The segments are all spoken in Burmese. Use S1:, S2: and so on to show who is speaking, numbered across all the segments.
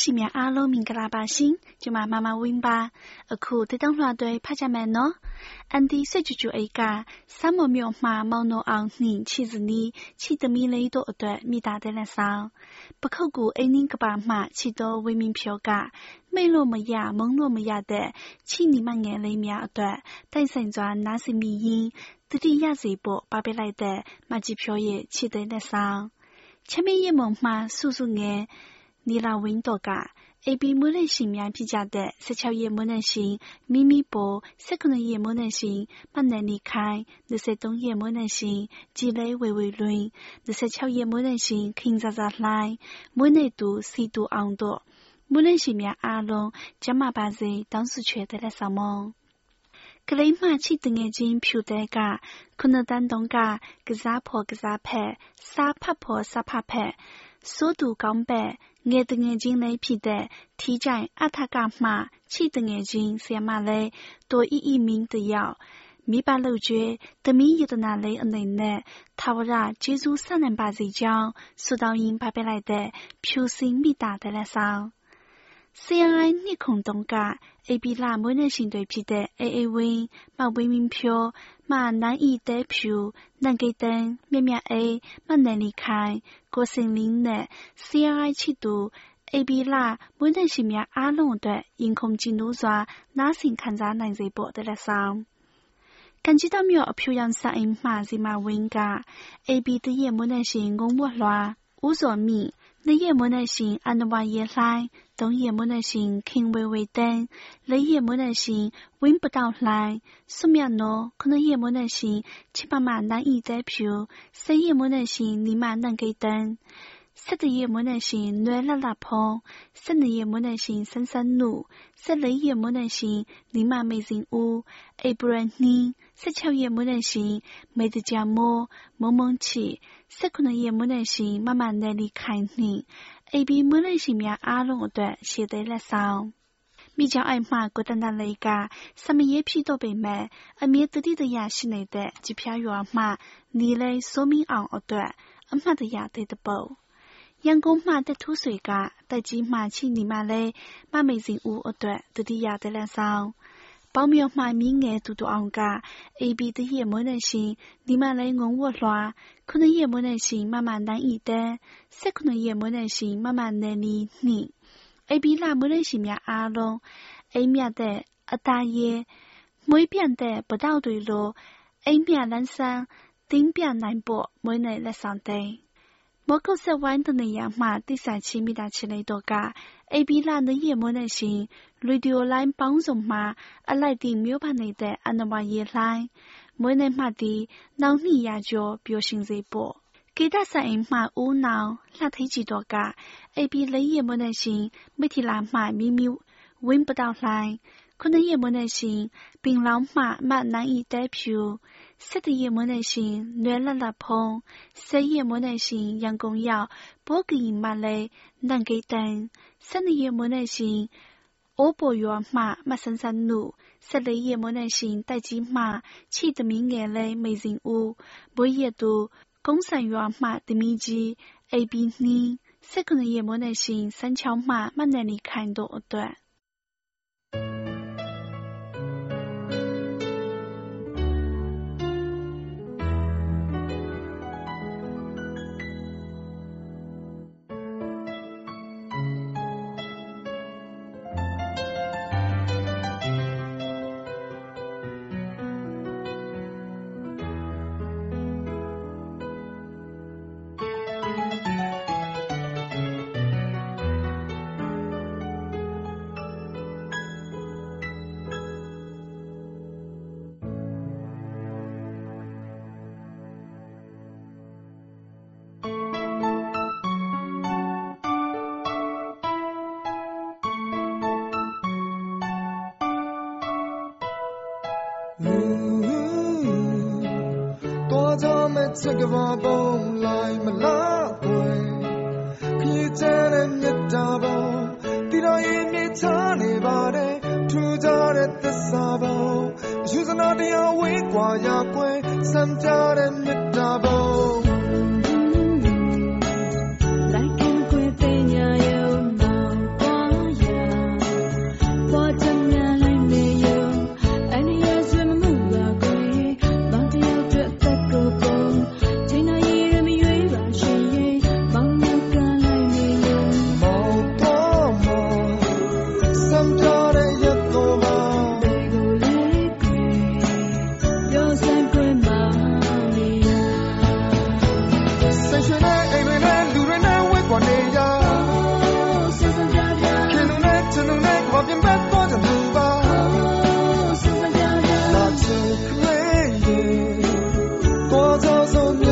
S1: သရှိများအားလုံးမင်္ဂလာပါရှင်။ကျွန်မမမဝင်းပါ။အခုတတောင်းလွှာတွေဖတ်ကြမယ်နော်။အန်တီစစ်ကျူကျူအိတ်ကစမ်းမမြို့မှာမောင်နိုအောင်နှင့်ချီစနီချီသမီလေးတို့အတွက်မိသားတဲ့လက်ဆောင်။ပခုတ်ကူအိမ်နင်းကပါမှချီတော်ဝင်းမင်းဖြောကမိတ်လို့မရမုံလို့မရတဲ့ချီနီမငယ်လေးများအတွက်တိုက်ဆိုင်စွာနားစီမီရင်တတိယစီဖို့ပါပေးလိုက်တဲ့မကြီးဖြောရဲ့ချီတဲ့လက်ဆောင်။ချမင်းရဲ့မုံမှစုစုငယ် နီလာဝင်းတော်က AB မွေးနေ့ရှင်များဖြစ်ကြတဲ့16ရက်မွေးနေ့ရှင်မိမိပေါ်19ရက်မွေးနေ့ရှင်မနန်နီခိုင်23ရက်မွေးနေ့ရှင်ကြည်လေးဝေဝေလွင်26ရက်မွေးနေ့ရှင်ခင်ဇာဇာလှိုင်းမွေးနေ့သူစီတူအောင်တို့မွေးနေ့ရှင်များအားလုံးကျမပါစေတောင်းစုချွေတဲ့လက်ဆောင်မုံကလေးမချီတငယ်ချင်းဖြူတဲ့ကခုနတန်းတုံး ကကစားဖို့ကစားဖက်စားဖတ်ဖို့စားဖတ်ဖက်စိုးသူကောင်းပဲငယ်တငယ်ချင်းလေးဖြစ်တဲ့ ထီးကြိုင်အထကမှ ချစ်တငယ်ချင်းဆရာမလေးတိုအီအီမင်းတယောက် မိဘလှုပ်ကြွေးသမီးယတနာလေးအနေနဲ့ထာဝရကျေးဇူးဆက်နိုင်ပါစေကြောင်းဆုတောင်းရင်းဖပေးလိုက်တဲ့ဖြူစင်မိတာတဲ့လက်ဆောင် CNI နှစ်ခုတုံးကဧပြီလမွေးနေ့ရှင်တွေဖြစ်တဲ့အေအေဝင်းမဝင်းမင်းဖြိုးမ南艺德ဖြူနန်ကိတန်မြမြအေးမနန်လီခိုင်ကိုစင်လင်းနဲ့ CNI ချစ်သူဧပြီလမွေးနေ့ရှင်များအားလုံးအတွက်ရင်ခုန်ကြည်နူးစွာနားဆင်ခံစားနိုင်စေဖို့တဲ့လက်ဆောင်感激到没有漂洋上恩马西马温嘎，A B 的夜幕那些公我乱无所觅。 你夜幕那些安那瓦夜来，东夜幕那些轻微微灯，你夜幕那些闻不到来，苏面喏，可能夜幕那些七八万难以再票，三夜幕那些立马能给灯。色的夜幕那些暖了拉碰，色的夜幕那些深深怒，色的夜幕那些立马没人屋，哎不然你，色巧夜幕那些没得家么，蒙蒙起。 ၁၇ရက်မွေးနေ့ရှင်မမနယ်လီခိုင်နှင့် AB မွေးနေ့ရှင်များအားလုံးအတွက်ရှေ့သေးလက်ဆောင်မိကြောင်အိုက်မှကိုတန်တန်လေးကစမရေးဖြစ်တော့ပေမဲ့အမြဲတတိတရရှိနေတဲ့ကြပြရွာမှနီလေးစိုးမင်းအောင်အတွက်အမှတ်တရတဲ့တပုတ်ရန်ကုန်မှတထူးဆွေကတက်ကြီးမှချိနေမှလဲမမေစင်ဦးအတွက်တတိယတဲ့လက်ဆောင် ပေါင်းမြော်မှမင်းငယ်တူတူအောင်က AB 的夜幕那些，你们来问我话，可能夜幕那些慢慢难一点，是可能夜幕那些慢慢难理你。AB 那幕那些面阿龙，A 面的阿大爷，每边的不到对路，A 面南山，顶边南坡，每内来上地。莫口色玩的那样嘛，第三期米大起来多噶。 A B 栏的夜幕那些，radio line 帮助嘛，阿来的没有把你的安那话也来，每年嘛的，脑里呀就表现这波。给他三嘛无脑，那太几多噶。A B 类夜幕那些，每天来嘛咪咪，闻不到来。可能夜幕那些，槟榔嘛嘛难以代表。色的夜幕那些，暖了了碰，色夜幕那些，阳光耀，波个银嘛嘞，能给灯。 色的夜幕那些，我不约嘛嘛深深怒，色的夜幕那些，带鸡嘛，气得明眼嘞没人屋，不夜都，公山约嘛的米鸡，A B 你，色可能夜幕那些，三桥嘛嘛那里看到段。
S2: ချက်ကဘာပုံလိုက်မလားကွယ်ခရီးချတဲ့မြတ်တာပုံတီတော်ရင်မြေချနေပါတယ်ထူကြတဲ့သစ္စာပုံယူစနာတရားဝေးကွာရကွယ်စံကြတဲ့မြတ်တာပုံ So.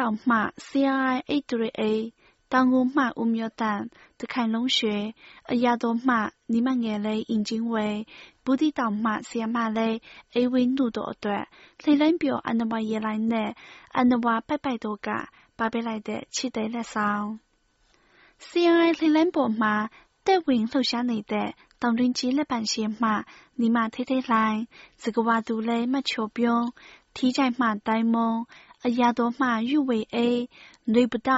S1: 道马 CRI 838တောင်ကိုမှဦးမျိုးတန်တခိုင်လုံးရွှေအရာတော်မှနိမငယ်လေးအင်ဂျင်ဝဲဘူးတီတောင်မှဆီယမလေးအေဝင်းတို့တို့အတွက်လှိလိုင်းပြောအနဝရေလိုင်းနဲ့အနဝပိုက်ပိုက်တို့ကပါပေးလိုက်တဲ့ချစ်တဲ့လက်ဆောင် CRI လှိလိုင်းပေါ်မှာတက်ဝင်လှုပ်ရှားနေတဲ့တောင်တွင်းကြီးလက်ပံရှင်းမှနီမထိထိလှိုင်းစကဝါသူလဲမချိုပြုံးထီးကြိုက်မှတိုင်းမုံ အရာတော်မှ玉尾 A 累不到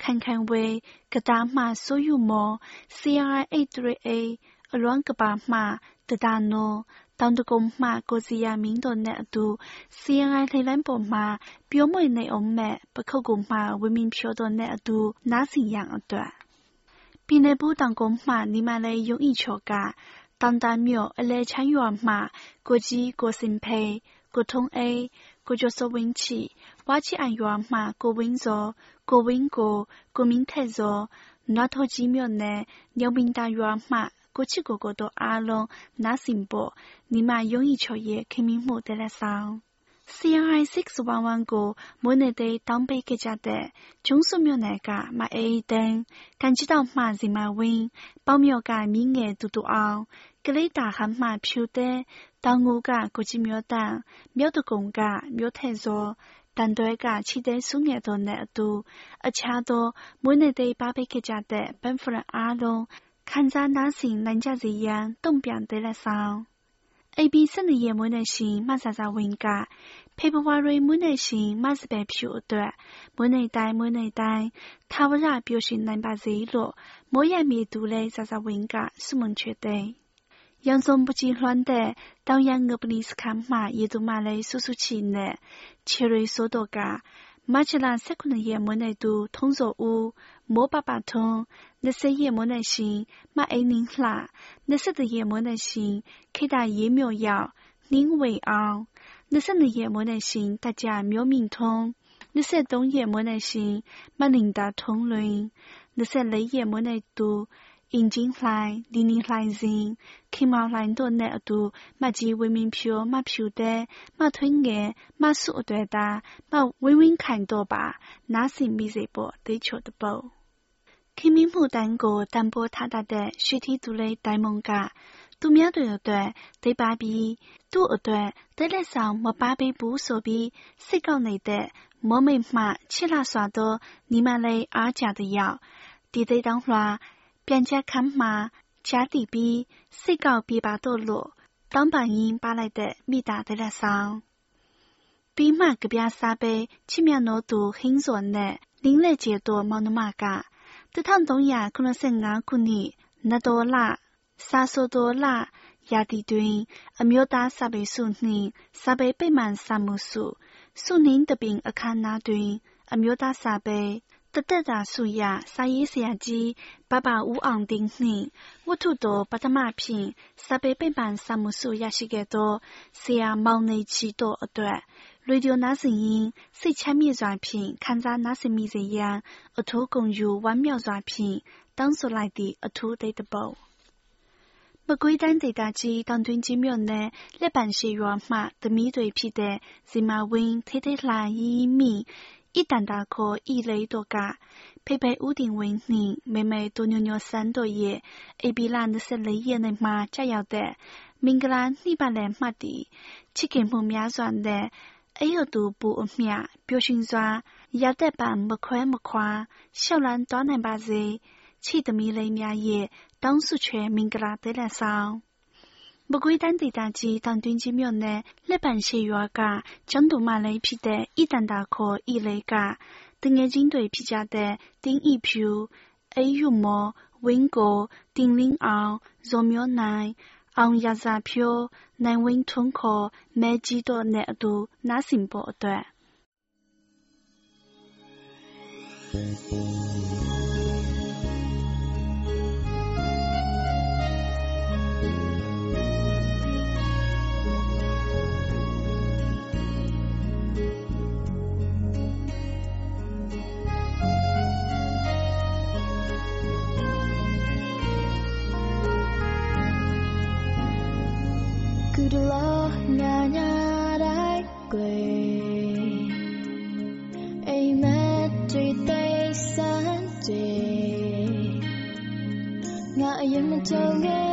S1: 看看为个大马所有么 CR 83A အလွမ်းကပါမှတဒါနိုတောင်တကုံမှကိုစီယာမင်းတို့နဲ့အတူ CNI လှိလန်းပေါ်မှာပြောမွေနေအောင်မဲ့ပခုတ်ကုံမှဝင်းမင်းဖြိုးတို့နဲ့အတူနားစီရန်အတွက်ပြည်နယ်ဘူးတောင်ကုံမှနီမလေးယုံဤချော်ကတောင်တမြို့အလဲချမ်းရွာမှကိုကြီးကိုစင်ဖေးကိုထုံးအေးကိုကျော်စောဝင်းချီ ဝါချီအန်ရွာမှကိုဝင်းစောကိုဝင်းကိုကိုမင်းထက်စောနွားထောကြီးမြို့နယ်ညောင်ပင်တာရွာမှကိုချစ်ကိုကိုတို့အားလုံးနားစင်ဖို့ညီမယုံကြည်ချော်ရဲ့ခင်မင်းမှုတဲလက်ဆောင် CRI 611ကိုမွေးနေ့တေးတောင်းပေးခဲ့ကြတဲ့ကျုံးစုမြို့နယ်ကမအေးတန်းကန်ကြီးတောင်မှစီမဝင်းပေါမြို့ကမြင်းငယ်တူတူအောင်ကလေးတာဟမ်းမှဖြူတဲ့တောင်ငူကကိုကြီးမျိုးတန်မြို့တကုံကမြို့ထဲစော တန်တွဲကချီတဲ့ဆုငယ်တို့နဲ့အတူအခြားသောမွေးနေ့တေးပါပေးခဲ့ကြတဲ့ပန်ဖရန်အားလုံးခံစားနားဆင်နိုင်ကြစေရန်တုံ့ပြန်တဲ့လက်ဆောင် AB 12ရက်မွေးနေ့ရှင်မဆာဆာဝင်ကဖေဖော်ဝါရီမွေးနေ့ရှင်မစပယ်ဖြူအတွက်မွေးနေ့တိုင်းမွေးနေ့တိုင်းထာဝရပျော်ရွှင်နိုင်ပါစေလို့မိုးရမြေသူလဲဆာဆာဝင်ကဆုမွန်ချွေတဲ့ 杨总不及乱的，当然我不尼斯看嘛，也都买来叔叔去呢。切瑞说多噶，买起来三可能也没来都通着屋，莫爸爸通，那些也没来行，买爱宁啦，那些的也没来行，开打疫苗药，宁为昂，那些的也没来行，大家苗明通。那些东也没来行，马领导通论，那些雷也没来读。 အင်ဂျင်လှိုင်ဒီနီလှိုင်စဉ်ခင်မောင်လှိုင်တို့နဲ့အတူမကြီးဝင်းမင်းဖြိုမဖြူတဲ့မထွင်းငယ်မဆုအတွေ့တာမဝင်းဝင်းခိုင်တို့ပါနားစင်မိစေပေါ်တေးချိုတပုတ်ခင်မင်းမှုတန်းကိုတန်ဖိုးထားတတ်တဲ့ရွှေထီးသူလေးတိုင်မုံကသူများတွေအတွက်သိပါပြီးသူ့အတွက်တက်လက်ဆောင်မပါပေးဘူးဆိုပြီးစိတ်ကောက်နေတဲ့မောမိတ်မှချစ်လာစွာသောနီမလေးအားကြတဲ့ရောက်ဒီသိတောင်းလွှာ ပြန်ချက်ခမ်းမှာကြားတည်ပြီးစိတ်ကောက်ပြပါတော့လို့တောင်းပန်ရင်းပါလိုက်တဲ့မိသားတဲ့လက်ဆောင်ပြီးမှကြပြစားပဲချစ်မြတ်တော်သူဟင်းစော်နဲ့လင်းလက်ကျေတော်မောင်နှမက1385ခုနှစ်နတော်လစာဆိုတော်လရာသီတွင် အမျိုးသားစာပေစုနှင့်စာပေပိမှန်စာမှုစုစုနှင်းတပင်အခမ်းအနားတွင် အမျိုးသားစာပေ တသက်တာစုရစာရေးဆရာကြီးဘဘဦးအောင်丁နှင့်ဝတ္ထုတော်ပထမဖြင့်စာပေပိမှန်စာမှုစုရရှိခဲ့သောဆရာမောင်နေချီတို့အတွက်ရေဒီယိုနားဆင်ရင်စိတ်ချမ်းမြေ့စွာဖြင့်ခံစားနားဆင်မိစေရန်အထူးဂုဏ်ယူဝမ်းမြောက်စွာဖြင့်တောင်းဆိုလိုက်သည့်အထူးတိတ်တပုတ်မကွေးတိုင်းဒေသကြီးတောင်တွင်းကြီးမြို့နယ်လက်ပံရှိရွာမှသမီးတွေဖြစ်တဲ့ဇီမာဝင်းထေးထေးလှရီးမိ 一胆大可一雷多嘎，佩佩屋顶为你，妹妹多妞妞三多夜，A B 兰的是雷夜的嘛，加要的，明个兰你把来嘛的，七根木苗转的。哎呦，都不命，表现说要得办没快没快，小兰当然把子，气得米雷苗也，当时却明个啦得了上。 မကွေးတိုင်းဒေသကြီးတောင်တွင်းကြီးမြို့နယ်လက်ပံရှိရွာကကျောင်းသူမလေးဖြစ်တဲ့ဤတန်တာခေါ်ဤလေးကတငယ်ချင်းတွေဖြစ်ကြတဲ့တင်းဤဖြူအေးယူမောဝင်းကိုတင်လင်းအောင်ဇော်မျိုးနိုင်အောင်ရစာဖြိုးနိုင်ဝင်းထွန်းခေါ်မဲကြီးတို့နဲ့အတူနားဆင်ဖို့အတွက်
S3: ငါအရင်မကြုံခဲ့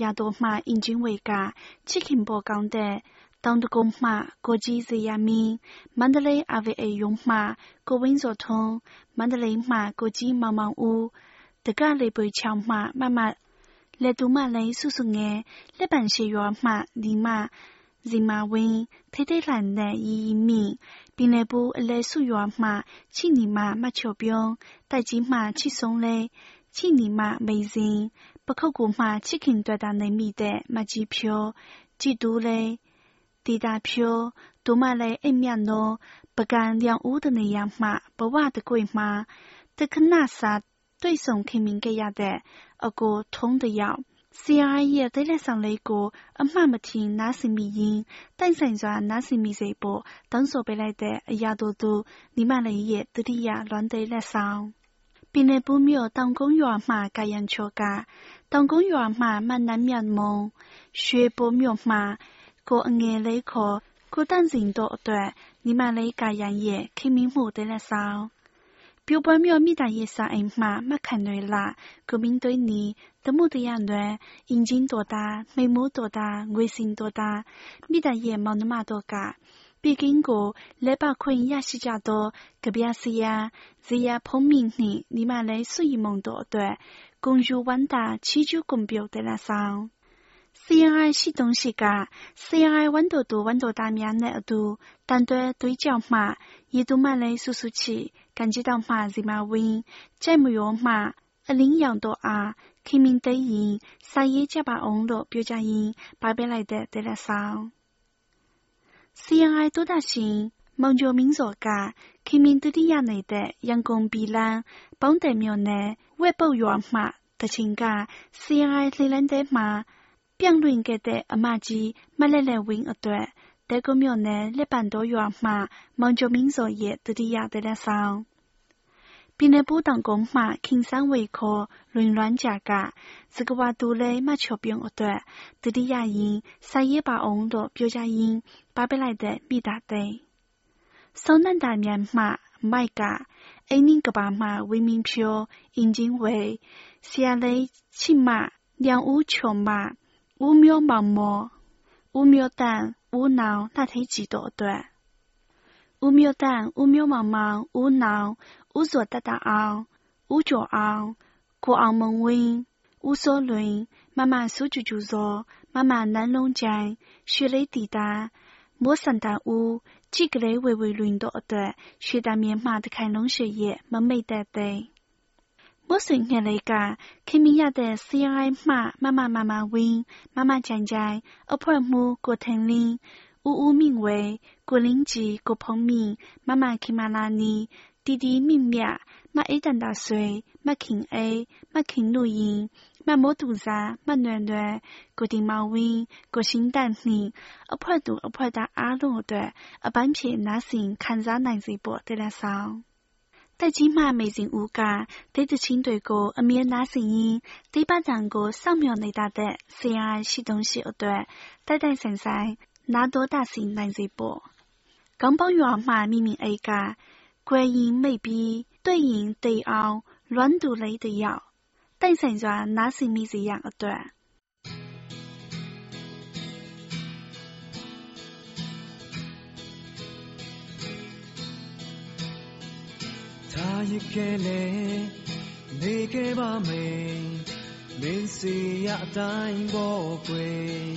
S3: ကိုင်းတိုင်းအရာတော်မှအင်
S1: ဂျင်ဝေကချစ်ခင်ပေါ်ကောင်းတဲ့တောင်တကုန်းမှကိုကြီးစေရမင်းမန္တလေး RVA ရုံးမှကိုဝင်းစောထွန်းမန္တလေးမှကိုကြီးမောင်မောင်ဦးတကလေပွေချောင်းမှမမလက်တူမလေးစုစုငယ်လက်ပံရှိရွာမှဒီမဇီမာဝင်းထိထိလှန်တဲ့ရီရီမြင့်ပင်လယ်ဘူးအလဲစုရွာမှချိနီမမတ်ချော်ပြုံးတိုက်ကြီးမှချိဆုံးလဲချိနီမမိစင် 不可古嘛，七斤多大内米的马机票，几多嘞？地大票，多嘛嘞？一面咯，不干两屋的那样嘛，不挖的贵嘛，得看那啥对送开明个样的，二个通的要。CIA 对来上来过，阿妈没听那是迷音，但现在那是迷直播，等说回来的一呀多多，你妈来也对的呀乱对来上。并来不妙当公园嘛，该人求家， က်ဆောင်ပင်လယ်ဘူးမြို့တောင်ကုန်းရွာမှကာယံချိုကတောင်ကုန်းရွာမှမနမ်းမြတ်မုံရွှေဘိုးမြို့မှကိုအငယ်လေးခေါ်ကိုတန့်စင်တို့အတွက်ညီမလေးကာယံရဲ့ခင်မင်းမှုတဲ့လက်ဆောင်ပြိုပွဲမြို့မိသားရေးစာအိမ်မှမှတ်ခံတွေလာကိုမင်းတွေနီတမှုတရားတွေအင်ဂျင်တော်တာမိမိုးတော်တာငွေစင်တော်တာမိသားရေးမောင်နှမတို့က毕竟过来把困也是家多，隔壁是呀，是呀碰面呢，你们来睡梦多对， 公主万达祈求公表的那上。CNI 系统是个 CNI 温度度温度大面的度，但对对焦嘛，一度买来数数起，感觉到嘛是嘛 win，再没有嘛，一领养多啊，开明对应，三叶加把网络表价因，八百来的得了少。CNI 多大型？ 먼저 민소가 김민들이야 내대 양공 비란 본대면에 외부유마 대칭가 CI 세란데마 ပြန်လွင်ခဲ့တဲ့အမကြီးမလက်လက်ဝင်းအတွက်တဲကုမြို့နယ်လက်ပံတော်ရွာမှမောင်ကျမင်းစော်ရဲ့တတိယတဲ့လက်ဆောင်ပြည်နယ်ပူးတောင်ကုန်းမှခင်ဆန်းဝေခေါ်လွင်လွမ်းကြကစကဝါတူလဲမချော်ပြုံအတွက်တတိယရင်ဆိုင်ရပါအောင်တို့ပြောကြရင်ပါပလိုက်တဲ့မိသားတဲ့ 松南大面马麦嘎，爱宁个爸妈为民票，引进为下来骑马，两乌球马，五秒毛毛，五秒蛋，五脑那才几多段。五秒蛋，五秒毛毛，五脑，五所大大昂，五脚昂，过昂蒙温，五所轮，妈妈手就就说，妈妈南龙江，雪雷抵达，莫三达乌。几个雷微微轮到对，雪大面马的开龙雪夜，门没得对。我随年嚟噶，佢明日的 CI 嘛，妈妈妈妈 win，妈妈讲讲，阿婆母过藤林，呜呜名为过林吉过碰面，妈妈去马拉尼，弟弟明面，妈一等大岁，妈听 A，妈听录音， 妈冇肚子，妈暖暖，过定毛 win，过新蛋呢，阿婆度阿婆打阿路的，阿半片那先看着难直播的来上。တက်ကြီးမှမေစဉ်ဦးကဒေသချင်းတွေကိုအမြဲနားဆင်ရင်းဒီပကြံကိုစောင့်မျှော်နေတတ်တဲ့ဆရာရှိတုံးရှိအတွက်တိုက်တိုက်ဆိုင်ဆိုင်နာတော်တာစီနိုင်စေဖို့ကောင်းပေါရွာမှမိမိအိတ်ကကွယ်ရင်မိတ်ပြီးတွေ့ရင်တိတ်အောင်လွမ်း တူလေးတယောက်တိုက်ဆိုင်စွာနားဆင်မိစေရန်အတွက်
S2: ထားရခဲ့လေနေခဲ့ပါမယ်မင်းစီရအတိုင်းပေါ်ကွယ်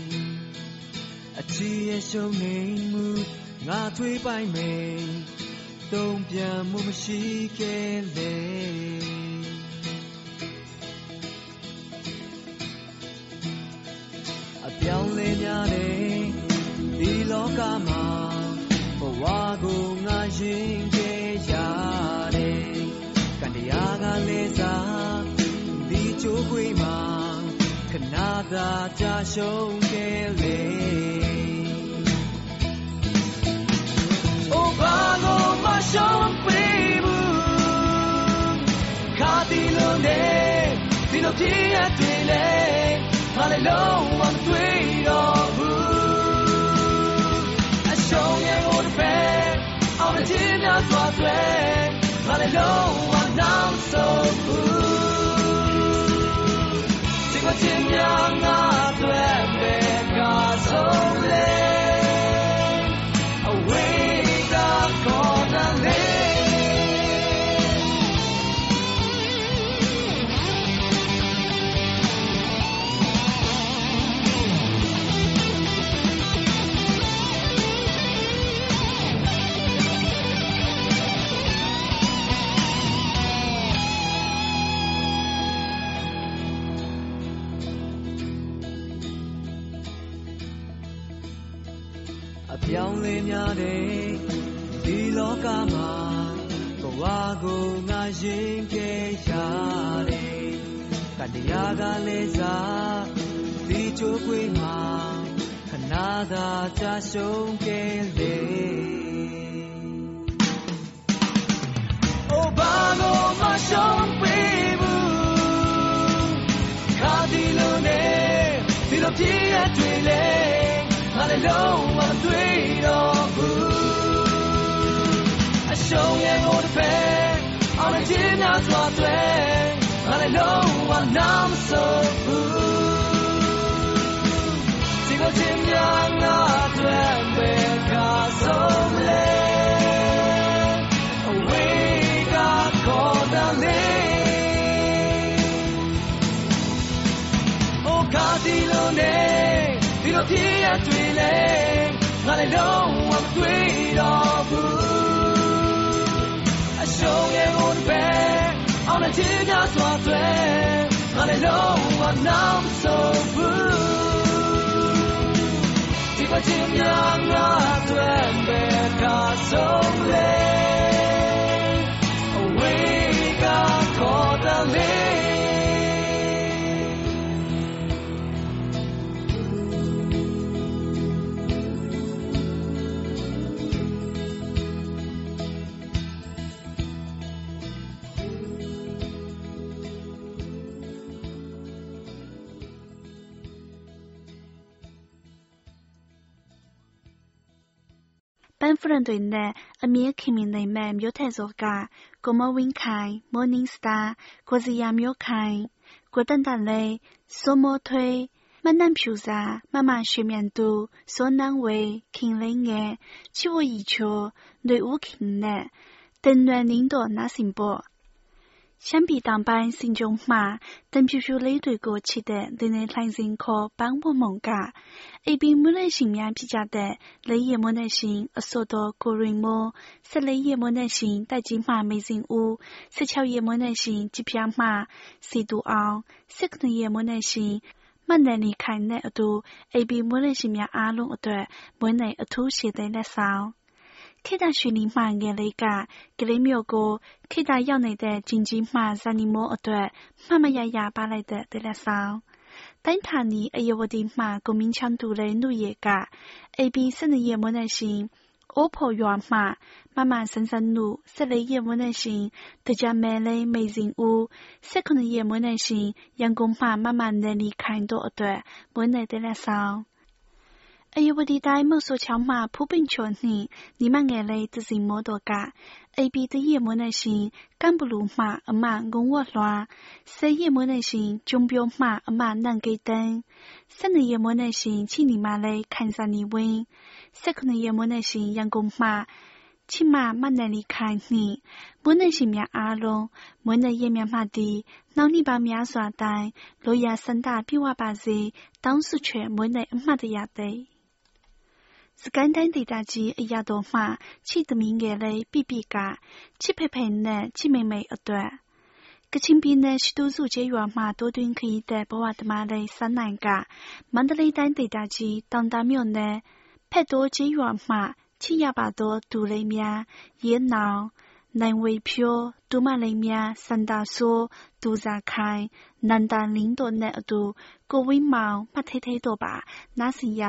S2: အချီရဲ့ရှုံနေမှုငါထွေးပိုင်မယ်တုံးပြန်မှုမရှိခဲ့လေ ပြောင်းလဲများတဲ့ဒီလောကမှာဘဝကိုငါရင်ခဲ့ရတယ်ကံတရားကလေးစားဒီချိုးခွေမှာခဏသာကြာရှုံးခဲ့လေ Oh, bago masyampwimu Katilo ne Sino tia tile Malelo ang tuyo hu Asong yang on fe Ang jin ya twa 有无？爱上也无得飞，后头真正怎做？万里路还难走无，时光真凉啊。 ချ ဒီလိုပြည့်ရတွေ့လေငါလည်းလုံးဝမတွေ့တော့ဘူးအရှုံးရဲ့ဟိုတစ်ပဲအောင်တဲ့ချီးများစွာတွေငါလည်းလုံးဝနာမဆိုးဘူးဒီပချင်းများငါအတွက်ပဲကားဆုံးလေ Away ကခေါ်တယ် လေ
S1: ပန်းဖရန်တွေနဲ့အမြဲခင်မင်နိုင်မဲ့မျိုးထက်စောကကိုမဝင်းခိုင် Morning Star ကိုစီယာမျိုးခိုင်ကိုတန်တန်လေးစိုးမိုးထွေးမနန့်ဖြူစာမမရွှေမြန်သူစိုးနန်းဝေခင်လေးငယ်ချစ်ဝရီချိုຫນွေ 相比当班心中话，邓皮皮雷对过去的对内来人可帮我猛嘎，一边没耐心面比较的，雷也没耐心，而说到个人么，是雷也没耐心，带进马没人物，是巧也没耐心，几片马，是独昂，是可能也没耐心。မနနီခိုင်တဲ့အတူအေဘီမွေးနေ့ရှင်များအားလုံးအတွက်မွေးနေ့အထူးရှိတဲ့လက်ဆောင် ခေတ္တရွှေလီမှငယ်လေးက ကလေးမျိုးကို ခေတ္တရောက်နေတဲ့ဂျင်ကြီးမှဇာနီမိုးအတွက် မှတ်မရရပါလိုက်တဲ့တလက်ဆောင် တိုင်းဌာနီအယဝတီမှကိုမင်းချမ်းသူလေးနှုတ်ရကအေဘီစနေရမွေးနေ့ရှင်အိုးဖို့ရွာမှမမဆန်းဆန်းနုဆက်လေးရမွေးနေ့ရှင်တကြမဲလေးမေစင်ဦးဆက်ခုနှစ်ရမွေးနေ့ရှင်ရန်ကုန်မှမမနယ်လီခိုင်တို့အတွက်မွေးနေ့တလက်ဆောင် အယဝတီတိုင်းမုတ်ဆိုချောင်းမှဖူးပင်ချော်နှင့်ညီမငယ်လေးတစီမိုးတော်ကအေပီတရမွေးနေ့ရှင်ကမ်ဘလူမှအမငုံဝတ်လွှာဆေးရမွေးနေ့ရှင်ကျုံပြောမှအမနန့်ကိတန်းဆက်နေရမွေးနေ့ရှင်ချိနီမလေးခိုင်စာနီဝင်းဆက်ခုနှစ်ရမွေးနေ့ရှင်ရန်ကုန်မှချစ်မမနယ်လီခိုင်နှင့်မွေးနေ့ရှင်များအားလုံးမွေးနေ့ရ က်များမှသည်နောက်နှစ်ပေါင်းများစွာတိုင်လိုရာစန္ဒပြည့်ဝပါစေတောင်းဆုချွေမွေးနေ့အမှတ်တရသည်စကိုင်းတိုင်းဒေသကြီးအရာတော်မှချစ်သမီးငယ်လေးပြပြကချစ်ဖေဖေနဲ့ချစ်မေမေအတွက်ကချင်ပြည်နယ်ရှိတိုးစုကျေးရွာမှတိုးတွင်းခရီးတဲ့ဘဝသမားလေးစန်းနိုင်ကမန္တလေးတိုင်းဒေသကြီးတောင်တာမြို့နယ်ဖက်တိုးကျေးရွာမှချစ်ရပါသောဒူလေးများရဲနောင်နိုင်ဝေဖြိုးဒူမလေးများစန္ဒာဆိုးဒူစာခိုင်နန္ဒာလင်းတို့နဲ့အတူကိုဝင်းမောင်မှတ်ထိတ်ထိတ်တို့ပါနားစီရ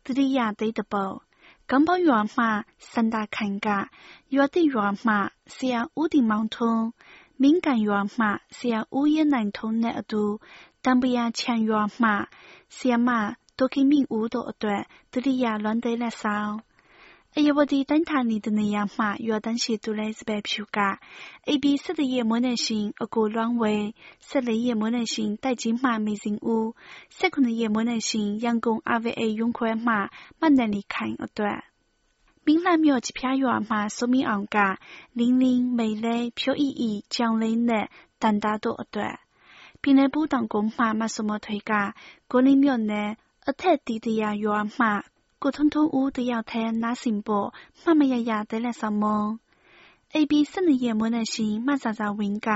S1: န်တတိယသိတပုတ်ကမ်ဘောရွာမှစန္ဒာခိုင်ကရွာတိရွာမှဆရာဦးဒီမောင်ထွန်းမင်းကန်ရွာမှဆရာဦးရဲနိုင်ထုံးနဲ့အတူတံပရာချန်ရွာမှဆရာမဒေါခင်မင်းဦးတို့အတွက်တတိယလွန်သေးလက်ဆောင်
S3: 哎呀，我的灯塔里的那样嘛，要当时都来是白皮噶。A B 色的也没耐心，而过乱为；色的也没耐心，带进嘛没人物；色可能也没耐心，阳光阿维 A 用块嘛，慢点离开一段。明兰庙一片园嘛，说明昂噶，零零美丽飘逸逸，将来呢，单打多一段。平来不当公嘛，嘛什么推噶，国林庙呢，阿泰地的呀园嘛。 ယ်အထက်တီတရာရွာမှကိုထွန်းထွန်းဦးတယောက်ထဲနားဆင်ဖို့မှတ်မရရတဲ့လက်ဆောင်မုံ AB 12ရက်မွေးနေ့ရှင်မှစာစာဝင်းက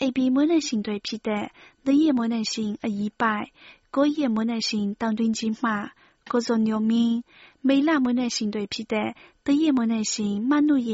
S3: AB မွေးနေ့ရှင်တွေဖြစ်တဲ့၄ရက်မွေးနေ့ရှင်အကြီးပိုက်9ရက်မွေးနေ့ရှင်တောင်တွင်းကြီးမှကိုဇော်ညိုမင်းမေလမွေးနေ့ရှင်တွေဖြစ်တဲ့တရက်မွေးနေ့ရှင်မနုရ